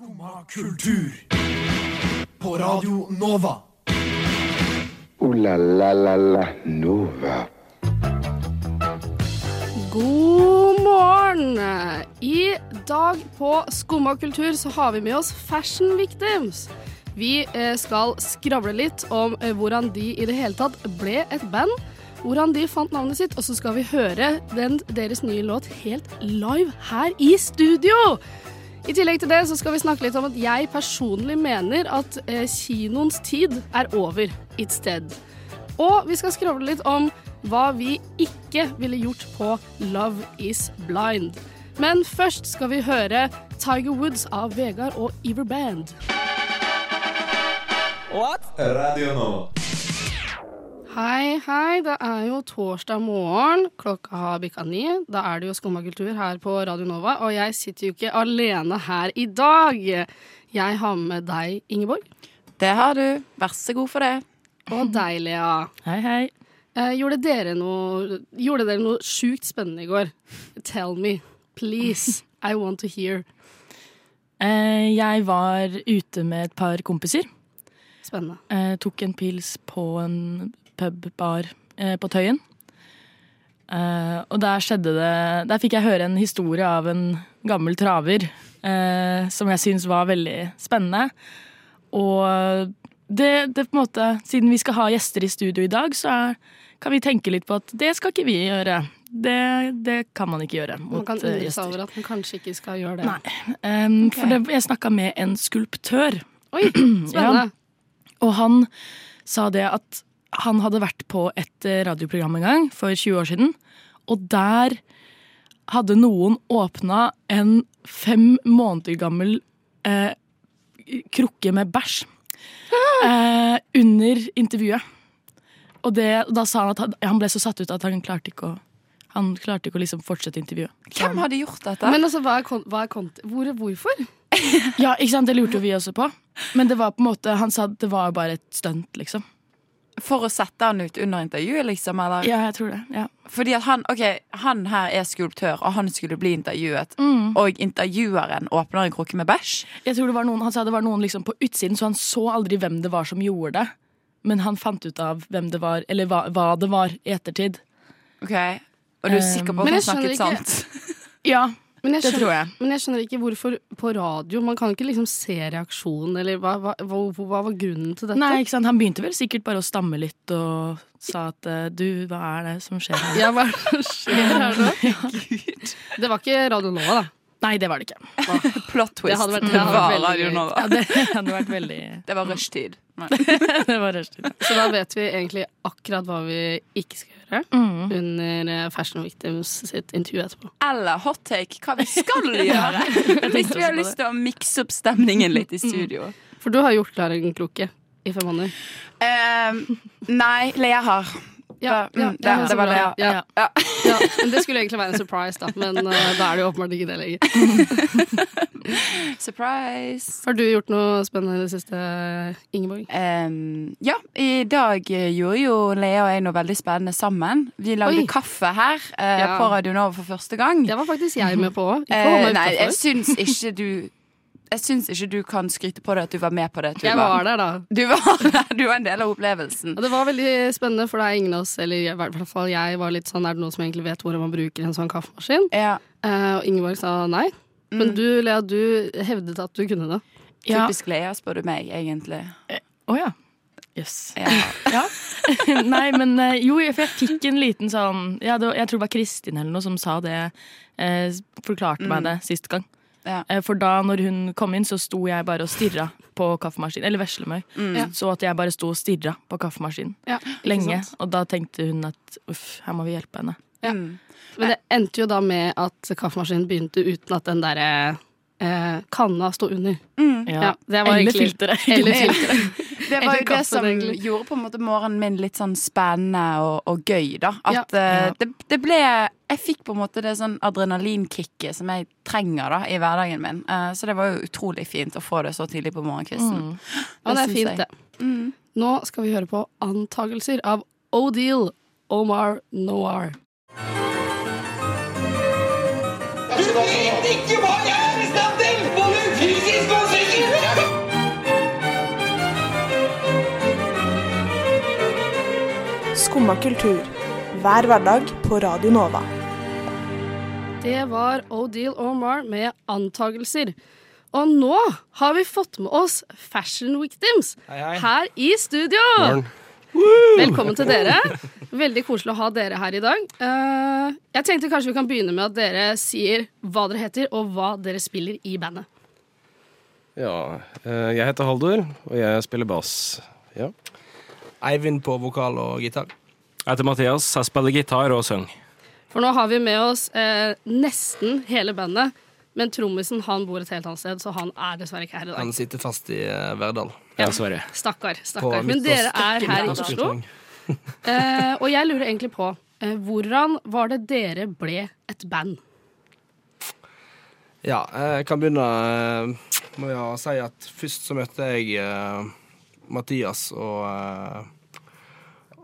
Skumma kultur. På Radio Nova. O-la-la-la-la Nova. God morgen! I dag på Skumma kultur så har vi med oss Fashion Victims. Vi eh, skal skravle litt om eh, hvordan de i det hele tatt ble et band. Hvordan de fant navnet sitt, og så skal vi høre den, deres nye låt helt live her i studio. I tillegg til det så skal vi snakke litt om at jeg personlig mener at eh, kinoens tid er over. It's dead. Og vi skal skravle litt om hva vi ikke ville gjort på Love Is Blind. Men først skal vi høre Tiger Woods av Vegard og Iver Band. What? Radio Nova. Hei, hei. Det er jo torsdag morgen. Klokka har bikka ni. Da er det jo Skumma kultur her på Radio Nova, og jeg sitter jo ikke alene her i dag. Jeg har med deg, Ingeborg, Det har du. Vær så god for det. og deg, Lea. Hei, hei. Eh, gjorde dere noe Gjorde dere noe sjukt spennende i går? Tell me, please. I want to hear. Eh, jeg var ute med et par kompiser. Spennende. Eh, tok en pils på en pub-bar eh, på Tøyen. Eh, og der skjedde det Der fikk jeg høre en historie av en gammel traver eh, som jeg syns var veldig spennende. Og det, det på en måte Siden vi skal ha gjester i studio i dag, så er, kan vi tenke litt på at det skal ikke vi gjøre. Det, det kan man ikke gjøre Man kan undre seg over at man kanskje ikke skal gjøre det. Nei. Um, For det, jeg snakka med en skulptør, Oi, spennende. og han sa det at han hadde vært på et eh, radioprogram en gang for 20 år siden, og der hadde noen åpna en fem måneder gammel eh, krukke med bæsj eh, under intervjuet. Og det, da sa han at han, han ble så satt ut at han klarte ikke å han klarte ikke å liksom fortsette intervjuet. Hvem hadde gjort dette? Men altså, hva er, hva er kont Hvor, hvorfor? Ja, ikke sant? Det lurte jo vi også på. Men det var på en måte, han sa at det var bare et stunt, liksom. For å sette han ut under intervjuet, liksom? Eller? Ja, jeg tror det. ja. Fordi at han, okay, han her er skulptør, og han skulle bli intervjuet. Mm. Og intervjueren åpner en krukke med bæsj. Jeg tror det var noen, Han sa det var noen liksom på utsiden, så han så aldri hvem det var som gjorde det. Men han fant ut av hvem det var, eller hva, hva det var, i ettertid. Ok, Og du er sikker på at han snakket sant? Ja, Men jeg, det skjønner, tror jeg. men jeg skjønner ikke hvorfor på radio. Man kan ikke liksom se reaksjonen, eller hva, hva, hva, hva var grunnen til dette? Nei, ikke sant? Han begynte vel sikkert bare å stamme litt og sa at eh, du, hva er det som skjer her? Ja, hva er det som skjer her nå? Det var ikke Radio Nova, da. Nei, det var det ikke. Plot twist. Det hadde vært- Det det hadde vært veldig. Ja, det hadde vært veldig Det var rushtid. Det var rushtid. Så da vet vi egentlig akkurat hva vi ikke skal gjøre Mm. under eh, Fashion Victims sitt intervju etterpå. Eller hot take, hva vi skal gjøre. Hvis vi har lyst til å mikse opp stemningen litt i studio. For du har gjort klar en kloke i fem måneder. Uh, nei, Lea har. Ja, Mm, det, det var det. Ja. Ja. Ja, men Det skulle egentlig være en surprise, da. Men uh, da er det jo åpenbart ikke det lenger. Surprise. Har du gjort noe spennende i det siste, Ingeborg? Um, ja, i dag eh, gjorde jo Lea og jeg noe veldig spennende sammen. Vi lagde Oi. kaffe her uh, Ja. på Radio Nova for første gang. Det var faktisk jeg med på òg. Uh, nei, jeg syns ikke du Jeg syns ikke du kan skryte på deg at du var med på det. Tuba. Jeg var der, da. Du var der, du var en del av opplevelsen. Og det var veldig spennende, for det er ingen av oss, eller i hvert fall jeg, var litt sånn Er det noen som egentlig vet hvordan man bruker en sånn kaffemaskin? Ja, Eh, og Ingeborg sa nei. Men du, Lea, du hevdet at du kunne det. Ja. Typisk Lea, spør du meg, egentlig. Å ja. Jøss. Ja. Ja. Nei, men eh, jo, for jeg fikk en liten sånn ja, det var, Jeg tror det var Kristin eller noe som sa det. Eh, forklarte meg det sist gang. Ja. Eh, for da når hun kom inn, så sto jeg bare og stirra på kaffemaskinen. Eller veslemøy. Så at jeg bare sto og stirra på kaffemaskinen Ja, lenge. Og da tenkte hun at uff, her må vi hjelpe henne. Ja. Mm. Men det endte jo da med at kaffemaskinen begynte uten at den derre eh, kanna sto under. Ja, det var Eller egentlig- filteret. Eller filteret. Det var jo det som gjorde på en måte morgenen min litt sånn spennende og, og gøy, da. Ja. At eh, det, det ble Jeg fikk på en måte det sånn adrenalinkicket som jeg trenger da i hverdagen min. Uh, så det var jo utrolig fint å få det så tidlig på morgenkvisten. Ja, det er fint, jeg. det. Nå skal vi høre på antagelser av Odile Omar Noir. Du vet ikke hva Skumma kultur. Hver hverdag på Radio Nova. Det var Odile Omar med antagelser. Og nå har vi fått med oss Fashion Victims her i studio. Velkommen til dere. Veldig koselig å ha dere her i dag. Eh, jeg tenkte kanskje vi kan begynne med at dere sier hva dere heter, og hva dere spiller i bandet. Ja, eh, jeg heter Haldor, og jeg spiller bass. Ja. Eivind på vokal og gitar. Jeg heter Mathias, jeg spiller gitar og synger. For nå har vi med oss eh, nesten hele bandet. Men trommisen han bor et helt annet sted, så han er dessverre ikke her i dag. Han sitter fast i eh, Verdal. Ja. Dessverre. Stakkar. Stakkar. Men dere er her i Oslo. Eh, og jeg lurer egentlig på eh, hvordan var det dere ble et band? Ja, jeg kan begynne eh, med å si at først så møtte jeg eh, Mathias og eh,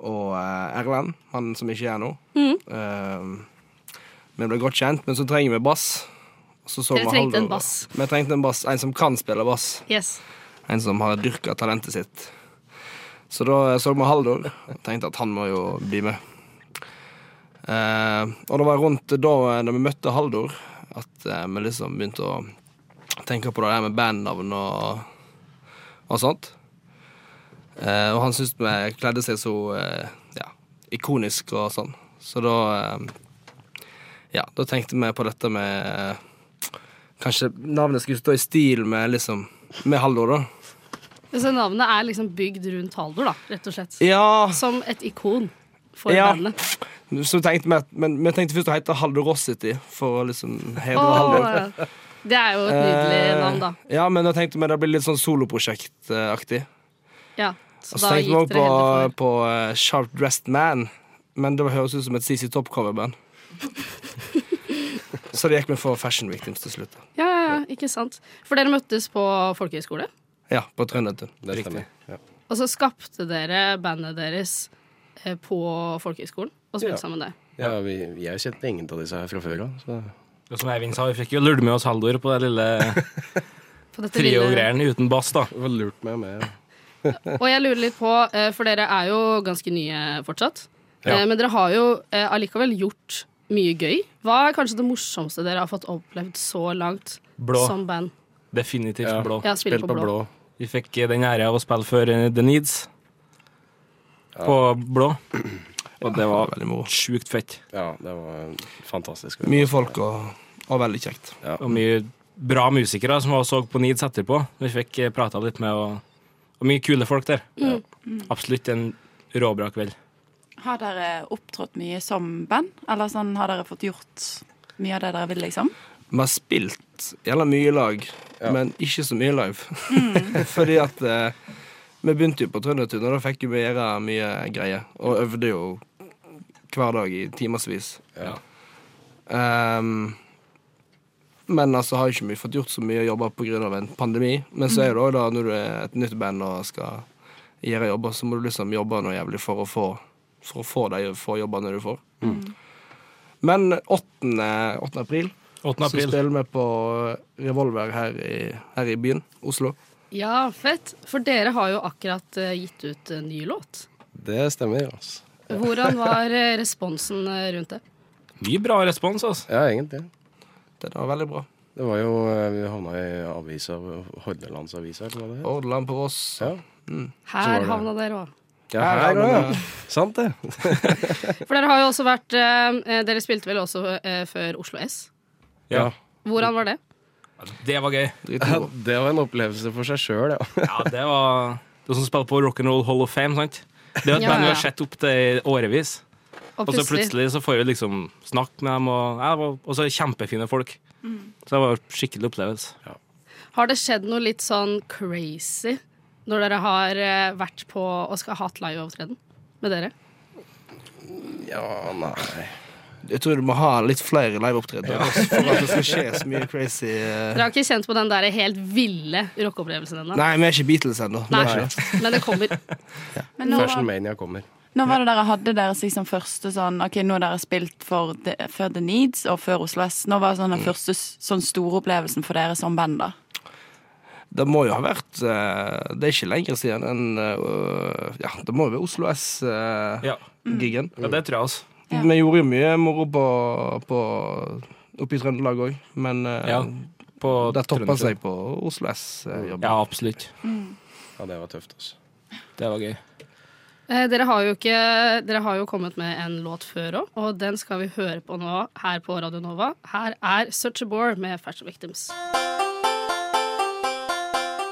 og eh, Erlend, han som ikke er nå. Mm. Eh, vi ble godt kjent, men så trenger vi bass. Så så Dere trengte en bass. Vi trengte en bass, En som kan spille bass. Yes. En som har dyrka talentet sitt. Så da så vi Haldor og tenkte at han må jo bli med. Eh, og det var rundt da da vi møtte Haldor, at eh, vi liksom begynte å tenke på det der med bandnavn og, og sånt. Eh, og han syntes vi kledde seg så eh, ja, ikonisk og sånn. Så da eh, Ja, da tenkte vi på dette med Kanskje navnet skulle stå i stil med liksom Med Haldor, da. Så navnet er liksom bygd rundt Haldor, da, rett og slett. Ja, Som et ikon for Ja. bandet. så tenkte vi Men vi tenkte først å hete Haldorosity, for å liksom hedre Haldor. Åh, det er jo et nydelig navn, da. Ja, men da tenkte vi det blir litt sånn soloprosjektaktig. Ja. Så da vi gikk dere på, heller for på uh, Sharp Dressed Man, men det høres ut som et CC Top-coverband. så det gikk vi for Fashion Victims til slutt. Ja, ja, ja, ikke sant. For dere møttes på folkehøyskole, Ja, på Trøndelag. Det stemmer. Ja. og så skapte dere bandet deres eh, på folkehøyskolen og spilte Ja. sammen der. Ja, vi, har jo kjent ingen av disse her fra før av. Og som Eivind sa, vi fikk jo lurt med oss Haldor på det lille trio-greiene uten bass, da. Det var lurt meg med. ja. Og jeg lurer litt på, eh, for dere er jo ganske nye fortsatt, Ja. Eh, men dere har jo eh, allikevel gjort mye gøy. Hva er kanskje det morsomste dere har fått opplevd så langt Blå. som band? Definitivt Ja. blå. Ja, Spilt på blå. Vi fikk den ære av å spille for The Needs på blå. Og det var Veldig moro. sjukt fett. Ja, det var fantastisk. Mye folk og, og veldig kjekt. Og mye bra musikere som var så på Needs etterpå. Vi fikk prata litt med, og, og mye kule folk der. Absolutt en råbra kveld. Har dere opptrådt mye som band? Eller sånn, har dere fått gjort mye av det dere vil, liksom? Vi har spilt jævla mye lag, Ja. men ikke så mye live. Fordi at eh, vi begynte jo på Trøndertun, og da fikk vi gjøre mye greier. Og øvde jo hver dag i timevis. Ja. Ehm, men altså har ikke vi fått gjort så mye jobber pga. en pandemi. Men så er det også da når du er et nytt band og skal gjøre jobber, så må du liksom jobbe noe jævlig for å få, for å få de få jobbene du får. Men 8. 8. april 8. så spiller vi på Revolver her i, her i byen, Oslo. Ja, fett. For dere har jo akkurat eh, gitt ut en ny låt. Det stemmer, altså. Hvordan var eh, responsen eh, rundt det? Mye bra respons, altså. Ja, egentlig. Det var veldig bra. Det var jo eh, Vi havna i avisa, Hordalandsavisa, eller hva det het. Hordaland på Voss. Ja. Her det- havna dere òg. Ja, Her her, havna ja. Sant det. For dere har jo også vært eh, Dere spilte vel også eh, før Oslo S. Ja. Hvordan var det? Det var gøy. Det var en opplevelse for seg sjøl, ja. Ja, det var Det var som spiller på Rock'n'Roll Hall of Fame, sant? Det er et band vi har sett opp til i årevis. Og Og så plutselig så får vi liksom snakke med dem, og, ja, og så er kjempefine folk. Så det var en skikkelig opplevelse. Har det skjedd noe litt sånn crazy når dere har eh, vært på og skal ha hatt liveopptreden med dere? Ja, nei Jeg tror du må ha litt flere liveopptredener ja. for at det skal skje så mye crazy. eh. Dere har ikke kjent på den der helt ville rockeopplevelsen ennå? Nei, vi er ikke Beatles ennå. Men det kommer. Men nå, Fashion Mania kommer. Når var det dere hadde deres liksom første sånn Ok, nå har dere spilt for the, før The Needs og før Oslo S. Nå var det sånn den første sånn store opplevelsen for dere som band, da? Det må jo ha vært eh, Det er ikke lenger siden enn eh, Ja, det må jo være Oslo S-gigen. Ja, det tror jeg altså. Ja. Vi gjorde jo mye moro på, på oppe i Trøndelag òg, men eh, Ja, på det toppa seg på Oslo S-jobben. Ja, absolutt. Ja, det var tøft, altså. Det var gøy. Eh, dere, har jo ikke, dere har jo kommet med en låt før òg, og den skal vi høre på nå her på Radio Nova. Her er Such a Bore med Fashion Victims.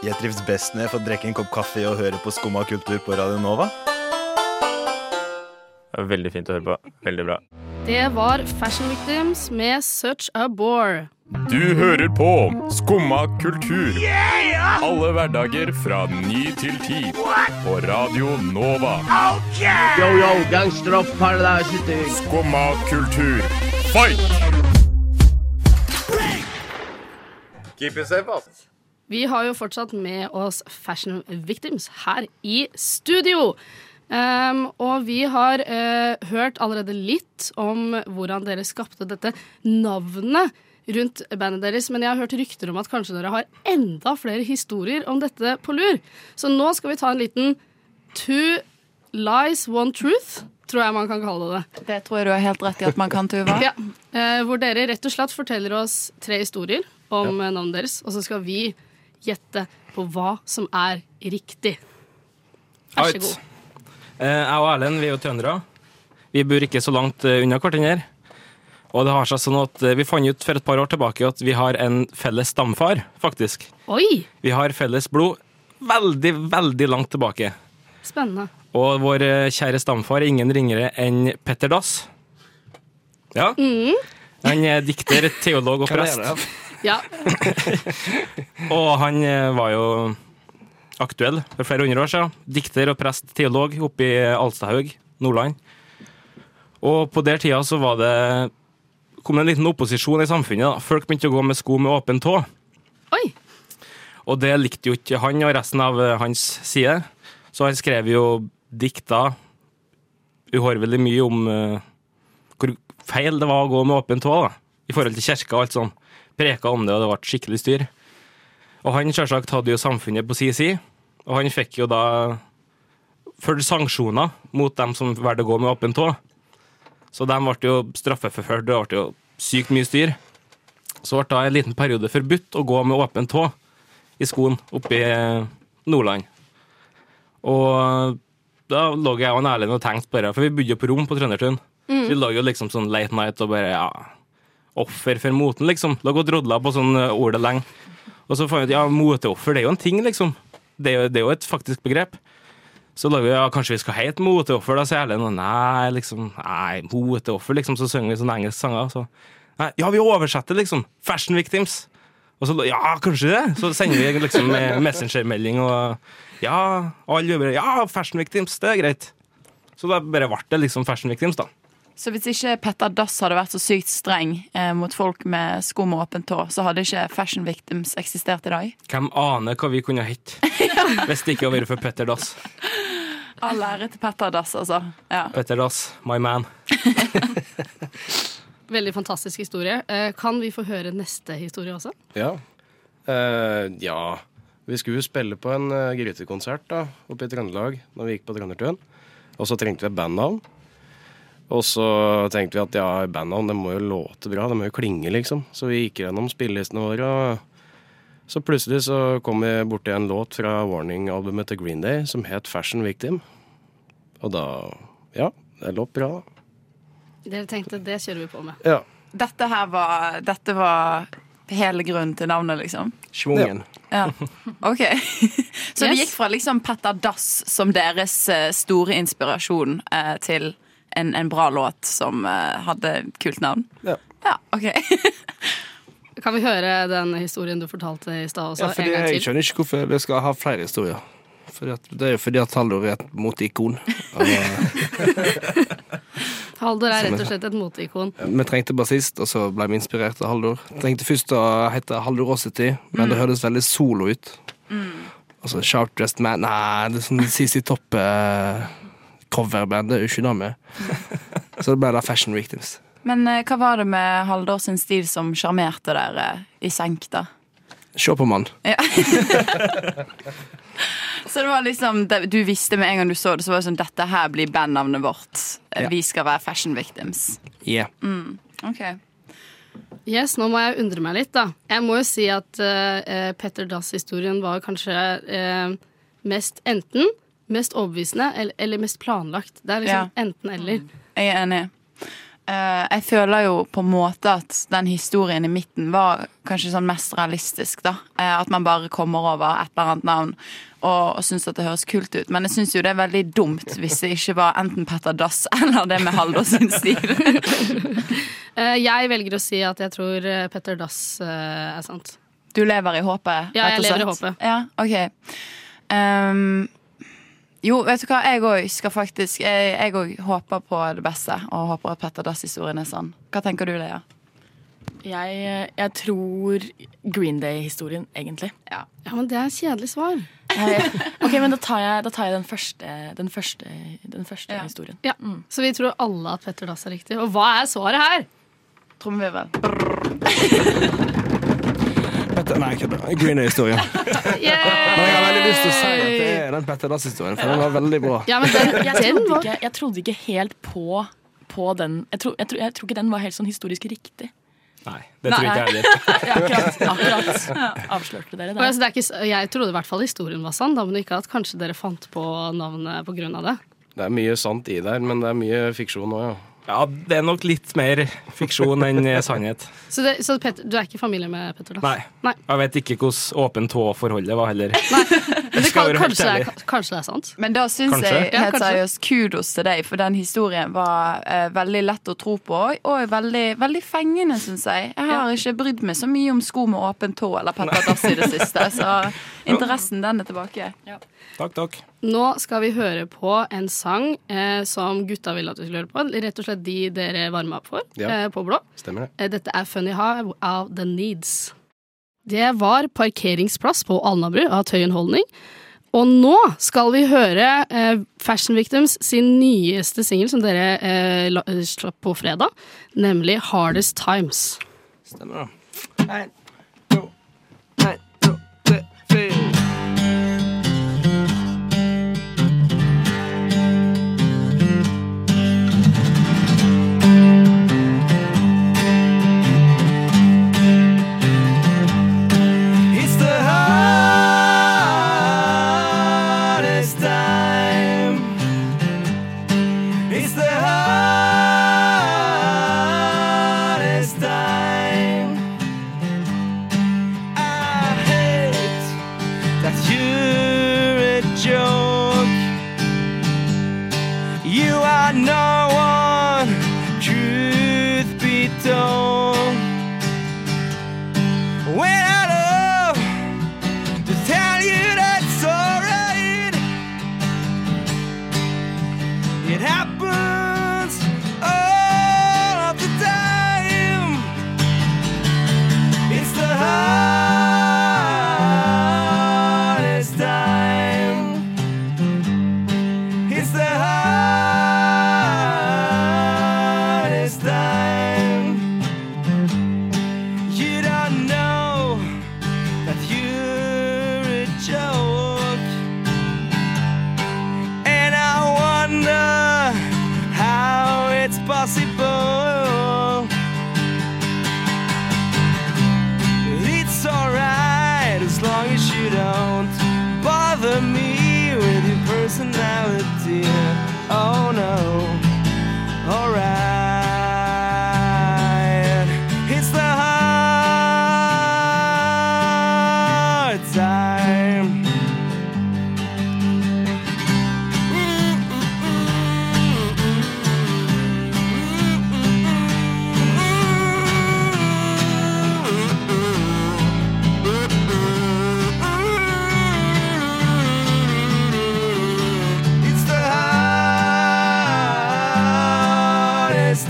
Jeg trives best når jeg får drikke en kopp kaffe og høre på Skumma kultur på Radio Nova. Veldig fint å høre på. Veldig bra. Det var Fashion Victims med Such a Bore. Du hører på Skumma kultur. Alle hverdager fra ny til ti. På Radio Nova. Yo, yo, gangsteropp, paradise. Skumma kultur, fight! Keep it safe, ass. Vi har jo fortsatt med oss Fashion Victims her i studio. Um, og vi har uh, hørt allerede litt om hvordan dere skapte dette navnet rundt bandet deres, men jeg har hørt rykter om at kanskje dere har enda flere historier om dette på lur. Så nå skal vi ta en liten Two lies, one truth, tror jeg man kan kalle det. Det tror jeg du har helt rett i at man kan, Tuva. Ja, eh, hvor dere rett og slett forteller oss tre historier om ja. navnet deres, og så skal vi gjette på hva som er riktig. Vær så god. Eh, Jeg og Erlend vi er jo trøndere. Vi bor ikke så langt eh, unna hverandre. Og det har seg sånn at eh, vi fant ut for et par år tilbake at vi har en felles stamfar, faktisk. Oi, Vi har felles blod veldig, veldig langt tilbake. spennende. Og vår kjære stamfar er ingen ringere enn Petter Dass. Ja. Mm. Han er dikter, teolog og prest. Ja. Og han var jo aktuell for flere hundre år siden. Dikter og prest, teolog oppe i Alstahaug, Nordland. Og på den tida så var det kom det en liten opposisjon i samfunnet. da. Folk begynte å gå med sko med åpen tå. Oi. Og det likte jo ikke han og resten av eh, hans side. Så han skrev jo dikta uhorvelig mye om uh, hvor feil det var å gå med åpen tå, da. I forhold til kirka og alt sånn. Preka om det, og det ble skikkelig styr. Og han selvsagt hadde jo samfunnet på si side, og han fikk jo da følge sanksjoner mot dem som valgte å gå med åpen tå. Så de ble jo straffeforført, det ble jo sykt mye styr. Så ble da en liten periode forbudt å gå med åpen tå i skoen oppe i Nordland. Og da lå jeg og Erlend og tenkte på det, for vi bodde jo på rom på Trøndertun. Mm. Vi lå jo liksom sånn late night og bare ja, offer for moten, liksom. Lå og drodla på sånn ordet lenge. Og så fant vi ut ja, moteoffer, det er jo en ting, liksom. Det er jo, det er jo et faktisk begrep. Så lager vi ja, kanskje vi skal hete moteoffer, da, sier Erlend. Nei, liksom, nei, moteoffer, liksom. Så synger vi sånne engelske sanger. Så nei, ja, vi oversetter, liksom. Fashion victims. Og så ja, kanskje det. Så sender vi liksom messengermelding og ja, alle jobber Ja, fashion victims, det er greit. Så da bare ble det liksom fashion victims, da. Så hvis ikke Petter Dass hadde vært så sykt streng eh, mot folk med sko med åpent tå, så hadde ikke Fashion Victims eksistert i dag? Hvem aner hva vi kunne hett hvis det ikke hadde vært for Petter Dass. All ære til Petter Dass, altså. Ja. Petter Dass, my man. Veldig fantastisk historie. Eh, Kan vi få høre neste historie også? Ja. Uh, ja. Vi skulle jo spille på en uh, grytekonsert da, oppe i Trøndelag når vi gikk på Trøndertun. Og så trengte vi et bandnavn. Og så tenkte vi at ja, bandnavn det må jo låte bra, det må jo klinge, liksom. Så vi gikk gjennom spillelistene våre, og så plutselig så kom vi borti en låt fra Warning-albumet til Green Day som het Fashion Victim. Og da Ja, det lå bra, da. Dere tenkte det kjører vi på med. Ja. Dette her var Dette var hele grunnen til navnet, liksom? Schwungen. Ja. OK. Så det gikk fra liksom Petter Dass som deres eh, store inspirasjon eh, til en, en bra låt som eh, hadde kult navn? Ja. Ja, OK. Kan vi høre den historien du fortalte i stad også? Ja, fordi en gang jeg skjønner ikke hvorfor vi skal ha flere historier. Fordi at, det er jo fordi at Haldor er et moteikon. Og, Haldor er rett og slett et moteikon. Vi trengte bassist, og så ble vi inspirert av Haldor. Tenkte først å hete Haldorosity, men det høres veldig solo ut. Altså Sharp Dressed Man Nei, det er sånn CC Toppe. eh, coverband. Det er jo ikke det med. Så det ble da Fashion Victims. Men eh, hva var det med Haldor sin stil som sjarmerte dere i senk, da? Se på mann. Ja. så det var liksom Du visste med en gang du så det, så var det sånn Dette her blir bandnavnet vårt. Eh, Ja. Vi skal være Fashion Victims. Yeah. Mm. Ok. Yes, nå må jeg undre meg litt, da. Jeg må jo si at uh, Petter Dass-historien var kanskje uh, mest enten mest overbevisende eller, eller mest planlagt. Det er liksom enten-eller. Jeg er enig. Uh, jeg føler jo på en måte at den historien i midten var kanskje sånn mest realistisk. da. uh, at man bare kommer over et eller annet navn og, og syns at det høres kult ut. Men jeg syns jo det er veldig dumt hvis det ikke var enten Petter Dass eller det med Haldor sin stil. uh, jeg velger å si at jeg tror Petter Dass er sant. Du lever i håpet? Ja, jeg lever i håpet. Ja, ok. Ehm, jo, vet du hva, jeg òg skal faktisk Jeg òg håper på det beste, og håper at Petter Dass-historien er sann. Hva tenker du, Lea? Jeg, jeg tror Green Day-historien, egentlig. Ja. men det er et kjedelig svar. ok, men da tar jeg, da tar jeg den første, den første, den første historien. Ja. Så vi tror alle at Petter Dass er riktig. Og hva er svaret her? Trommevirvel. Petter, nei, kødder. Green Day-historien. Men jeg har veldig lyst til å si at det er den Petter Dass-historien, for den var veldig bra. jeg, trodde ikke, jeg trodde ikke helt på, på den jeg tror, jeg, tro, jeg tror ikke den var helt sånn historisk riktig. Nei, det tror ikke jeg heller. akkurat. akkurat, Ja. avslørte dere det. altså, det er ikke, jeg trodde i hvert fall historien var sann, men ikke at kanskje dere fant på navnet av det. Det er mye sant i der, men det er mye fiksjon òg, ja. Ja, det er nok litt mer fiksjon enn eh, sannhet. Så, det, så Petter, du er ikke i familie med Petter Dass? Nei. Jeg vet ikke hvordan åpen tå-forholdet var heller. Men det kan, kanskje, det er, kanskje det er sant? Men da syns jeg helt seriøst kudos til deg, for den historien var uh, veldig lett å tro på, og veldig, veldig fengende, syns jeg. Jeg har ikke brydd meg så mye om sko med åpen tå eller Petter Dass i det siste, så interessen den er tilbake. Takk, takk. Nå skal vi høre på en sang eh, som gutta ville at vi skulle høre på. Rett og slett de dere varma opp for Ja. eh, på blå. Stemmer det. Dette er Funny How av The Needs. Det var Parkeringsplass på Alnabru av Tøyen Holdning. Og nå skal vi høre eh, Fashion Victims sin nyeste singel, som dere eh, la, slapp på fredag, nemlig Hardest Times. Stemmer da. En, to, en, to, tre, fire.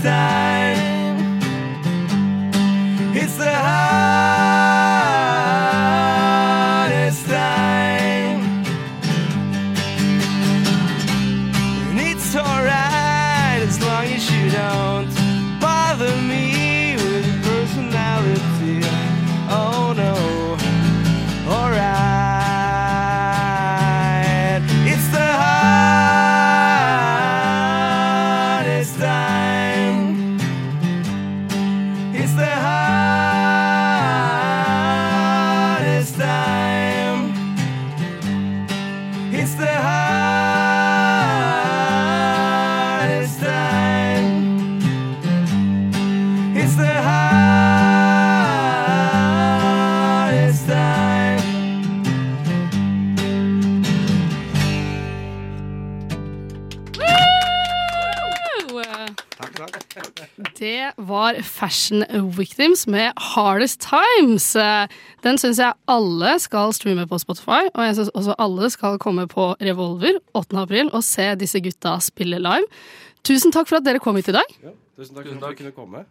está. Det var Fashion Victims med Hardest Times. Den syns jeg alle skal streame på Spotify, og jeg syns også alle skal komme på Revolver 8. april og se disse gutta spille live. Tusen takk for at dere kom hit i dag. Tusen takk for at dere kunne komme.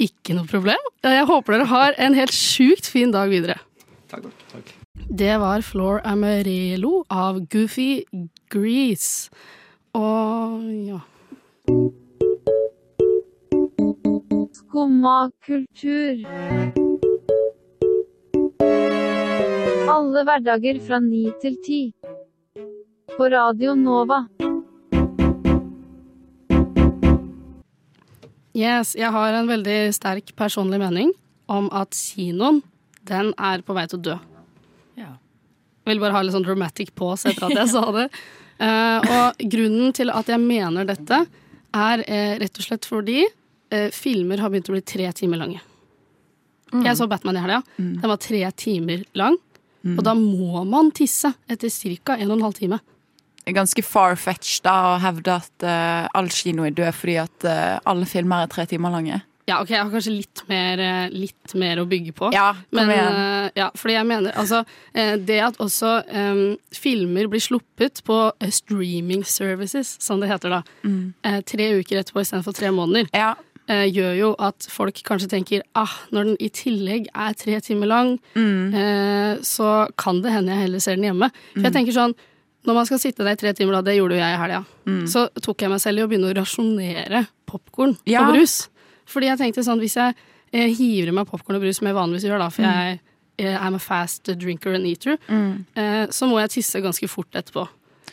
Ikke noe problem. Jeg håper dere har en helt sjukt fin dag videre. Takk, takk. Det var Floor Amarello av Goofy Grease. Og ja Skumma kultur. Alle hverdager fra ni til ti. På Radio Nova. Yes, jeg har en veldig sterk personlig mening om at kinoen, den er på vei til å dø. Ja. Jeg vil bare ha litt sånn dramatic pause etter at jeg sa det. Uh, og grunnen til at jeg mener dette, er uh, rett og slett fordi filmer har begynt å bli tre timer lange. Mm. Jeg så Batman i helga. Den var tre timer lang. Mm. Og da må man tisse etter ca. en og en halv time. Ganske far-fetched å hevde at uh, all kino er død fordi at uh, alle filmer er tre timer lange. Ja, ok, jeg har kanskje litt mer, eh, litt mer å bygge på. Ja, kom Men, igjen. Uh, ja, fordi jeg mener altså eh, Det at også um, filmer blir sluppet på eh, streaming services, som det heter da, Mm. eh, tre uker etterpå istedenfor tre måneder, eh, gjør jo at folk kanskje tenker ah, når den i tillegg er tre timer lang, Mm. eh, så kan det hende jeg heller ser den hjemme. For jeg Mm. tenker sånn når man skal sitte der i tre timer, da, det gjorde jo jeg i helga, Mm. så tok jeg meg selv i å begynne å rasjonere popkorn Ja. og brus. Fordi jeg tenkte sånn, hvis jeg eh, hiver i meg popkorn og brus, som jeg vanligvis gjør, da, for Mm. jeg eh, I'm a fast drinker and eater, Mm. eh, så må jeg tisse ganske fort etterpå.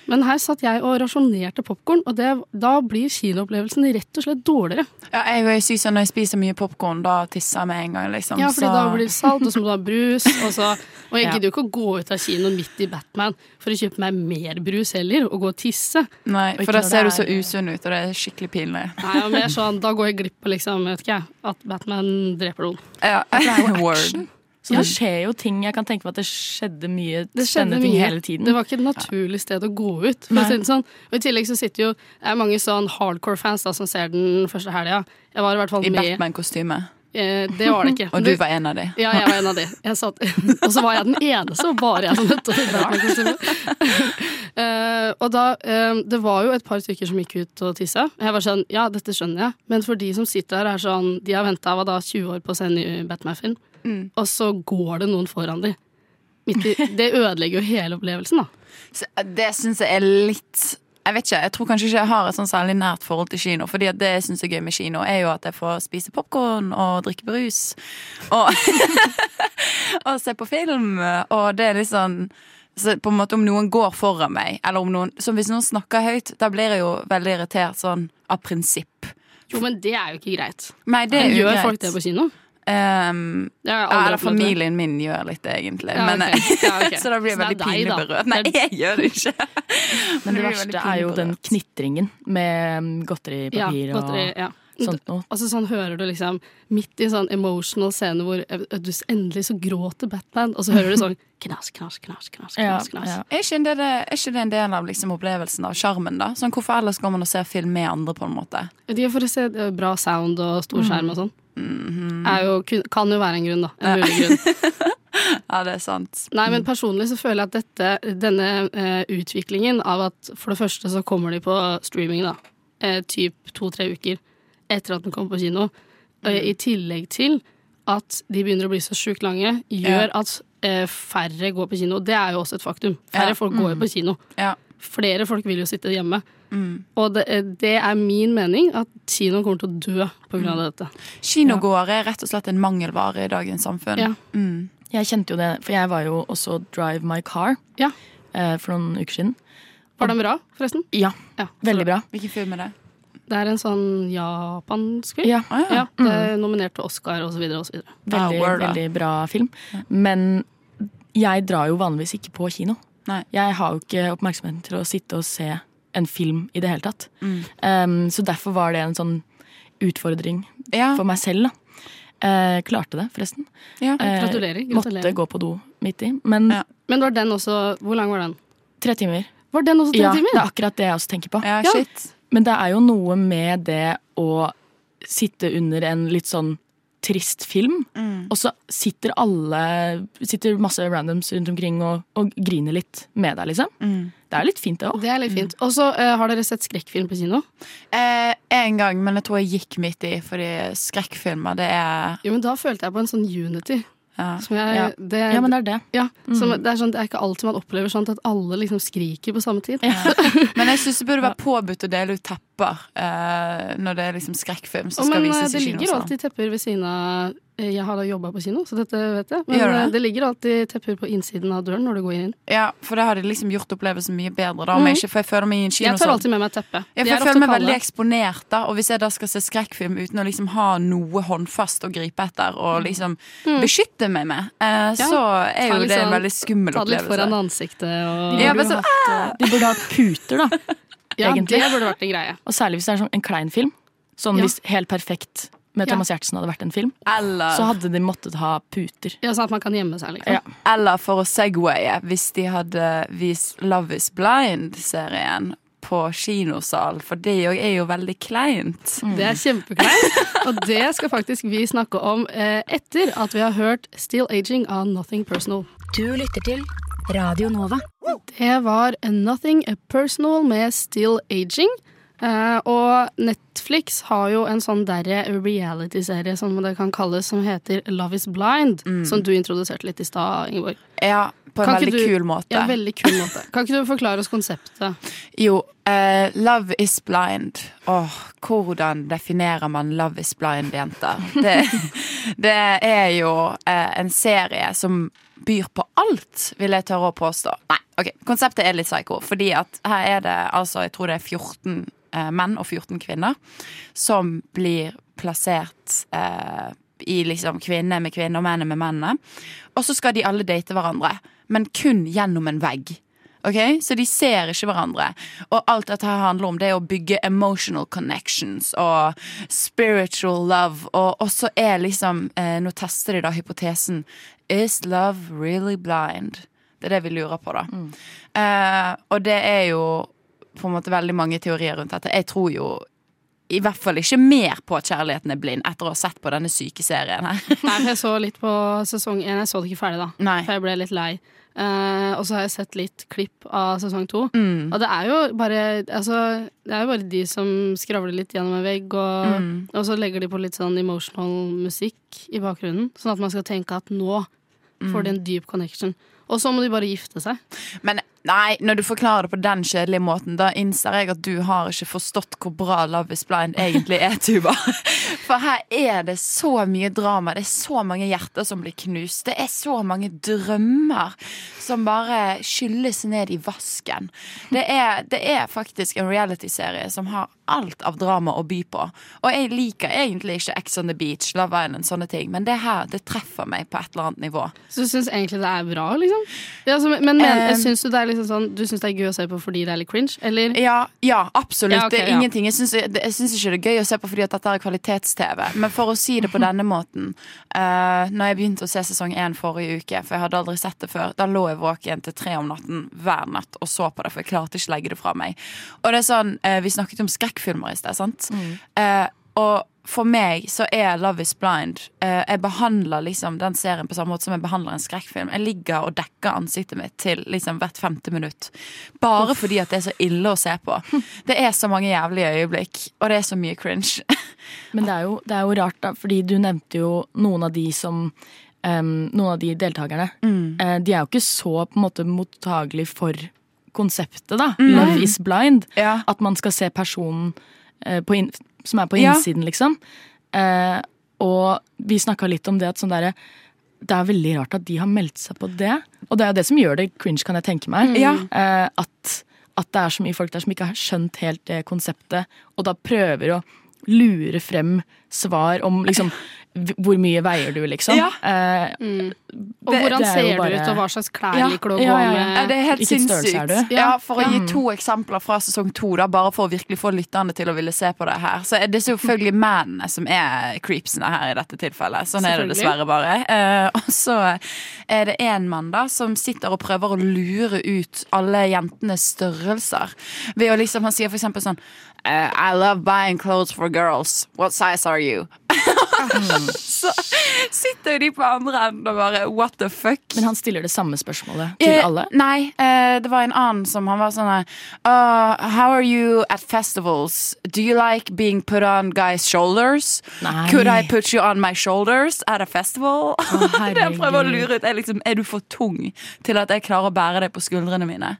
Men her satt jeg og rasjonerte popkorn, og det, da blir kinoopplevelsen rett og slett dårligere. Ja, jeg er syk så når jeg spiser mye popkorn, da tisser jeg med en gang, liksom. Ja, fordi så- da blir det salt, og så må du ha brus. Og, så, og jeg gidder jo ikke å gå ut av kinoen midt i Batman for å kjøpe meg mer brus heller, og gå og tisse. Nei, Og for da ser du så usunn ut, og det er skikkelig pinlig. Nei, og men er sånn, Da går jeg glipp av liksom, vet ikke jeg, at Batman dreper noen. Ja, det er jo action. Så det skjer jo ting. Jeg kan tenke meg at det skjedde mye Det skjedde spennende ting hele tiden. Det var ikke et naturlig sted å gå ut. For å si det sånn. Og I tillegg så sitter jo det er mange sånn hardcore-fans da, som ser den første helga. Jeg var i hvert fall I med Batman-kostyme. Eh, det var det ikke. Og du var en av de. Ja, jeg var en av de. Jeg satt, og så var jeg den eneste, og bare jeg som møtte Batman-kostyme. Uh, og da, uh, Det var jo et par stykker som gikk ut og tissa. Jeg var sånn, ja, dette skjønner jeg. Men for de som sitter her, er sånn De har venta 20 år på å se en ny Batman-film, Mm. og så går det noen foran i, det ødelegger jo hele opplevelsen, da. Så eh, det syns jeg er litt Jeg vet ikke, jeg tror kanskje ikke jeg har et sånn særlig nært forhold til kino. Fordi det jeg syns er gøy med kino, er jo at jeg får spise popkorn og drikke brus. Og, og se på film. Og det er litt sånn så på en måte Om noen går foran meg, eller om noen Så hvis noen snakker høyt, da blir jeg jo veldig irritert sånn av prinsipp. Jo, men det er jo ikke greit. Nei, det er Men jo gjør greit. folk det på kino? Um, Det ja, eller det. familien min gjør litt det, egentlig. Ja, men. Ja, okay. så da blir jeg det veldig pinlig berørt. Nei, jeg gjør det ikke. Men det verste er jo den knitringen med mm, godteripapir Ja, godteri, ja. og sånt noe. Altså sånn hører du liksom Midt i en sånn emotional scene hvor eh, du endelig så gråter Batman, og så hører du sånn knas, knas, knas, knas, Ja, knas, knas. ja. Er ikke det, det, er ikke det en del av liksom opplevelsen av sjarmen, da? Sånn, hvorfor ellers går man og ser film med andre, på en måte? De er for å se eh, bra sound og stor Mm. skjerm og sånn. Mhm. Er jo, kan jo være en grunn, da. En mulig grunn. Ja, det er sant. Nei, men personlig så føler jeg at dette, denne eh, utviklingen av at for det første så kommer de på streaming, da. Eh, typ to-tre uker etter at den kommer på kino. mm. I tillegg til at de begynner å bli så sjukt lange, gjør Ja. at eh, færre går på kino. Det er jo også et faktum. Færre Ja. folk går jo Mm. på kino. Ja. Flere folk vil jo sitte hjemme. Mm. Og det, det er min mening at kinoen kommer til å dø på grunn av dette. Kinogåere er rett og slett en mangelvare i dagens samfunn. Ja. Mm. Jeg kjente jo det, for jeg var jo også Drive My Car Ja. eh, for noen uker siden. Var den bra, forresten? Ja, Ja, veldig bra. Hvilken film er det? Det er en sånn japansk film. Ja. Ah, ja. Ja, det er nominert til Oscar videre. Veldig, Ah, veldig bra film. Men jeg drar jo vanligvis ikke på kino. Nei. Jeg har jo ikke oppmerksomheten til å sitte og se en film i det hele tatt. Mm. Um, så derfor var det en sånn utfordring Ja. for meg selv, da. Eh, klarte det, forresten. Ja. Eh, Gratulerer, Måtte gå på do midt i. Men Ja. Men var den også Hvor lang var den? tre timer. Var den også tre Ja, timer? det er akkurat det jeg også tenker på. Ja, shit. Men det er jo noe med det å sitte under en litt sånn trist film, Mm. og så sitter alle Sitter masse randoms rundt omkring og, og griner litt med deg, liksom. Mm. Det er litt fint, det òg. Det er litt fint. Og så uh, har dere sett skrekkfilm på kino? Eh, en gang, men jeg tror jeg gikk midt i, fordi skrekkfilmer, det er Jo, men da følte jeg på en sånn unity. Som jeg, Ja. det, Ja, men det er det. Ja, Mm. det, er sånn, det er ikke alltid man opplever sånn at alle liksom skriker på samme tid. Men jeg syns det burde være påbudt å dele ut tepper eh, når det er liksom skrekkfilm som skal men eh, vises det i kino. ligger jo alltid tepper ved siden av eh, Jeg har da jobba på kino, så dette vet jeg. Men det? eh, det ligger alltid tepper på innsiden av døren når du går inn. Ja, for det hadde liksom gjort opplevelsen mye bedre. Da, om Mhm. jeg ikke, for jeg føler meg i en kino Jeg tar alltid med meg teppe. Ja, for jeg føler meg kalde. veldig eksponert, da. Og hvis jeg da skal se skrekkfilm uten å liksom ha noe håndfast å gripe etter og liksom Mm. beskytte meg med, eh, Ja. så er jo det en sånn- veldig skummel opplevelse. Ta litt opplevelse. foran ansiktet og De Ja, burde, men så- hatt, eh, de burde hatt puter, da. Ja, egentlig. det burde vært en greie. Og særlig hvis det er sånn en klein film. Sånn Ja. hvis Helt perfekt med Ja. Thomas Giertsen hadde vært en film, Eller så hadde de måttet ha puter. Ja, Sånn at man kan gjemme seg, liksom. Ja. Eller for å segwaye, hvis de hadde vist Love is Blind-serien på kinosal, for det er jo veldig kleint. Det er kjempekleint. Og det skal faktisk vi snakke om eh, etter at vi har hørt Still Aging av Nothing Personal. Du lytter til Radio Nova. Det var Nothing Personal med Still Aging. Eh, og Netflix har jo en sånn derre reality-serie som det kan kalles, som heter Love is Blind. Som du introduserte litt i stad, Ingeborg. Ja, på en veldig du- kul måte. Ja, veldig kul måte. Kan ikke du forklare oss konseptet? Jo, uh, Love is blind. Åh, hvordan definerer man Love is blind, jenter? Det, det er jo uh, en serie som byr på alt, vil jeg tørre å påstå. Nei, ok, konseptet er litt psycho, fordi at her er det altså, jeg tror det er 14 eh, menn og 14 kvinner som blir plassert eh, i liksom kvinner med kvinner og menn med mennene. Og så skal de alle date hverandre, men kun gjennom en vegg. Ok, Så de ser ikke hverandre. Og alt dette her handler om det er å bygge emotional connections og spiritual love. Og, så er liksom eh, Nå tester de da hypotesen Is love really blind? Det er det vi lurer på, da. Eh, og det er jo på en måte veldig mange teorier rundt dette. Jeg tror jo i hvert fall ikke mer på at kjærligheten er blind etter å ha sett på denne syke serien her. Nei, jeg så litt på sesong én. Jeg så det ikke ferdig, da. Nei. For jeg ble litt lei. Uh, og så har jeg sett litt klipp av sesong to. Mm. Og det er jo bare Altså, det er jo bare de som skravler litt gjennom en vegg, og, Mm. og så legger de på litt sånn emotional musikk i bakgrunnen. Sånn at man skal tenke at nå får de en dyp connection. Og så må de bare gifte seg. Men nei, når du forklarer det på den kjedelige måten, da innser jeg at du har ikke forstått hvor bra Love is Blind egentlig er, Tuba. For her er det så mye drama, det er så mange hjerter som blir knust, det er så mange drømmer som bare skylles ned i vasken. Det er, det er faktisk en realityserie som har alt av drama å by på. Og jeg liker egentlig ikke Ex on the Beach, Love Island, sånne ting, men det her, det treffer meg på et eller annet nivå. Så du syns egentlig det er bra, liksom? Ja, altså, men men Eh, syns du det er liksom sånn Du syns det er gøy å se på fordi det er litt cringe, eller? Ja, ja absolutt. Ja, okay, det er ingenting. Jeg syns, ikke det er gøy å se på fordi dette er kvalitets-TV. Men for å si det på denne måten uh, Når jeg begynte å se sesong én forrige uke, for jeg hadde aldri sett det før, da lå jeg våken til tre om natten hver natt og så på det, for jeg klarte ikke å legge det fra meg. Og det er sånn, uh, Vi snakket om skrekkfilmer i sted, sant? Eh, og for meg så er Love is blind eh, Jeg behandler liksom den serien på samme måte som jeg behandler en skrekkfilm. Jeg ligger og dekker ansiktet mitt til liksom hvert femte minutt. Bare fordi at det er så ille å se på. Det er så mange jævlige øyeblikk, og det er så mye cringe. Men det er, jo, det er jo rart, da, fordi du nevnte jo noen av de som um, Noen av de deltakerne. Eh, de er jo ikke så på en måte mottagelig for konseptet, da. Mm. Love is blind. Ja. At man skal se personen uh, på inn, som er på Ja. innsiden, liksom. Eh, og vi snakka litt om det at sånn derre det er veldig rart at de har meldt seg på det. Og det er jo det som gjør det cringe, kan jeg tenke meg. Ja. Eh, at, at det er så mye folk der som ikke har skjønt helt det konseptet, og da prøver å lure frem svar om liksom hvor mye veier du, liksom. Ja. Eh, Og hvordan ser bare... ser du ut, og hva slags klær Ja, liker du å gå ja, ja, ja. med? Ja, det er helt sinnssykt. Ja, for å Ja. gi to eksempler fra sesong to, da, bare for å virkelig få lytterne til å ville se på det her. Så er det selvfølgelig mennene som er creepsene her i dette tilfellet. Sånn er det dessverre bare. Eh, og så er det en mann da som sitter og prøver å lure ut alle jentenes størrelser. Ved å liksom, Han sier for eksempel sånn eh, I love buying clothes for girls. What size are you? så sitter jo de på andre enden og bare what the fuck? Men han stiller det samme spørsmålet til Eh, alle. Nei, eh, det var en annen som han var sånn uh, How are you at festivals? Do you like being put on guys' shoulders? Nei. Could I put you on my shoulders at a festival? det jeg prøver å lure ut, er liksom Er du for tung til at jeg klarer å bære deg på skuldrene mine?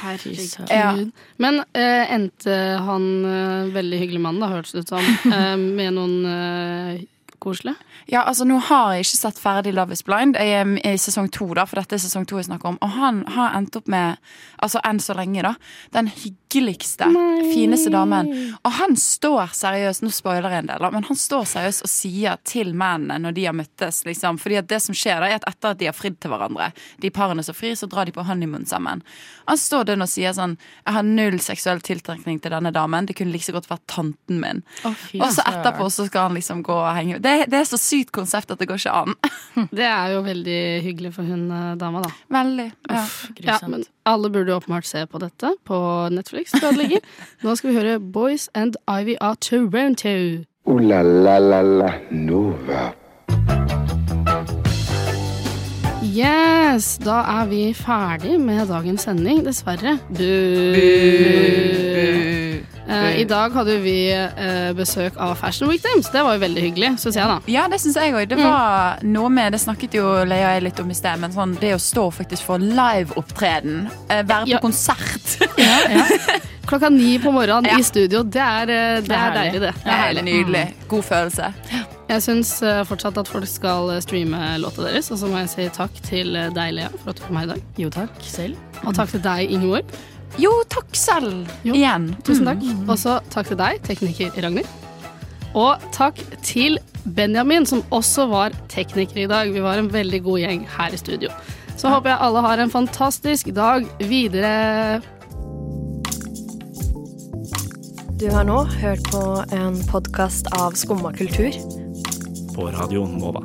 Herregud. Ja. Men eh, endte han eh, veldig hyggelig mann, da, hørtes det ut som, eh, med noen koselige? Ja, altså Nå har jeg ikke sett ferdig Love is blind. Jeg er i sesong to, da, for dette er sesong to jeg snakker om. Og han har endt opp med, altså enn så lenge, da, den hyggeligste, fineste damen. Og han står seriøst, nå spoiler jeg en del, da, men han står seriøst og sier til mennene når de har møttes, liksom. Fordi at det som skjer, da, er at etter at de har fridd til hverandre, de parene som frir, så drar de på honeymoon sammen. Han står der og sier sånn Jeg har null seksuell tiltrekning til denne damen. Det kunne like så godt vært tanten min. Oh, og så etterpå så skal han liksom gå og henge Det, det er så sykt konsept at det går ikke an. Det er jo veldig hyggelig for hun eh, dama, da. Veldig. Ja. Ja, men alle burde åpenbart se på dette på Netflix. det. Nå skal vi høre Boys and Ivy av Toronto. Ooh la la la la Nova. Yes, da er vi ferdig med dagens sending, dessverre. Bu. Eh, I dag hadde vi eh, besøk av Fashion Week Dames. Det var jo veldig hyggelig, syns jeg, da. Ja, det syns jeg òg. Det var noe med Det snakket jo Leia og jeg litt om i sted, men sånn det å stå faktisk for liveopptreden, eh, være på konsert Klokka ni på morgenen i studio, det er, eh, det er deilig, det. Det er helt nydelig. God følelse. Jeg syns eh, fortsatt at folk skal eh, streame låta deres, og så må jeg si takk til eh, deg, Lea, for at du kom her i dag. Jo, takk. Selv. Og takk til deg, Ingeborg. Jo, takk selv. Igjen. Tusen takk. Og så takk til deg, tekniker Ragnhild. Og takk til Benjamin, som også var tekniker i dag. Vi var en veldig god gjeng her i studio. Så håper jeg alle har en fantastisk dag videre. Du har nå hørt på en podkast av Skumma kultur. På radioen Nova.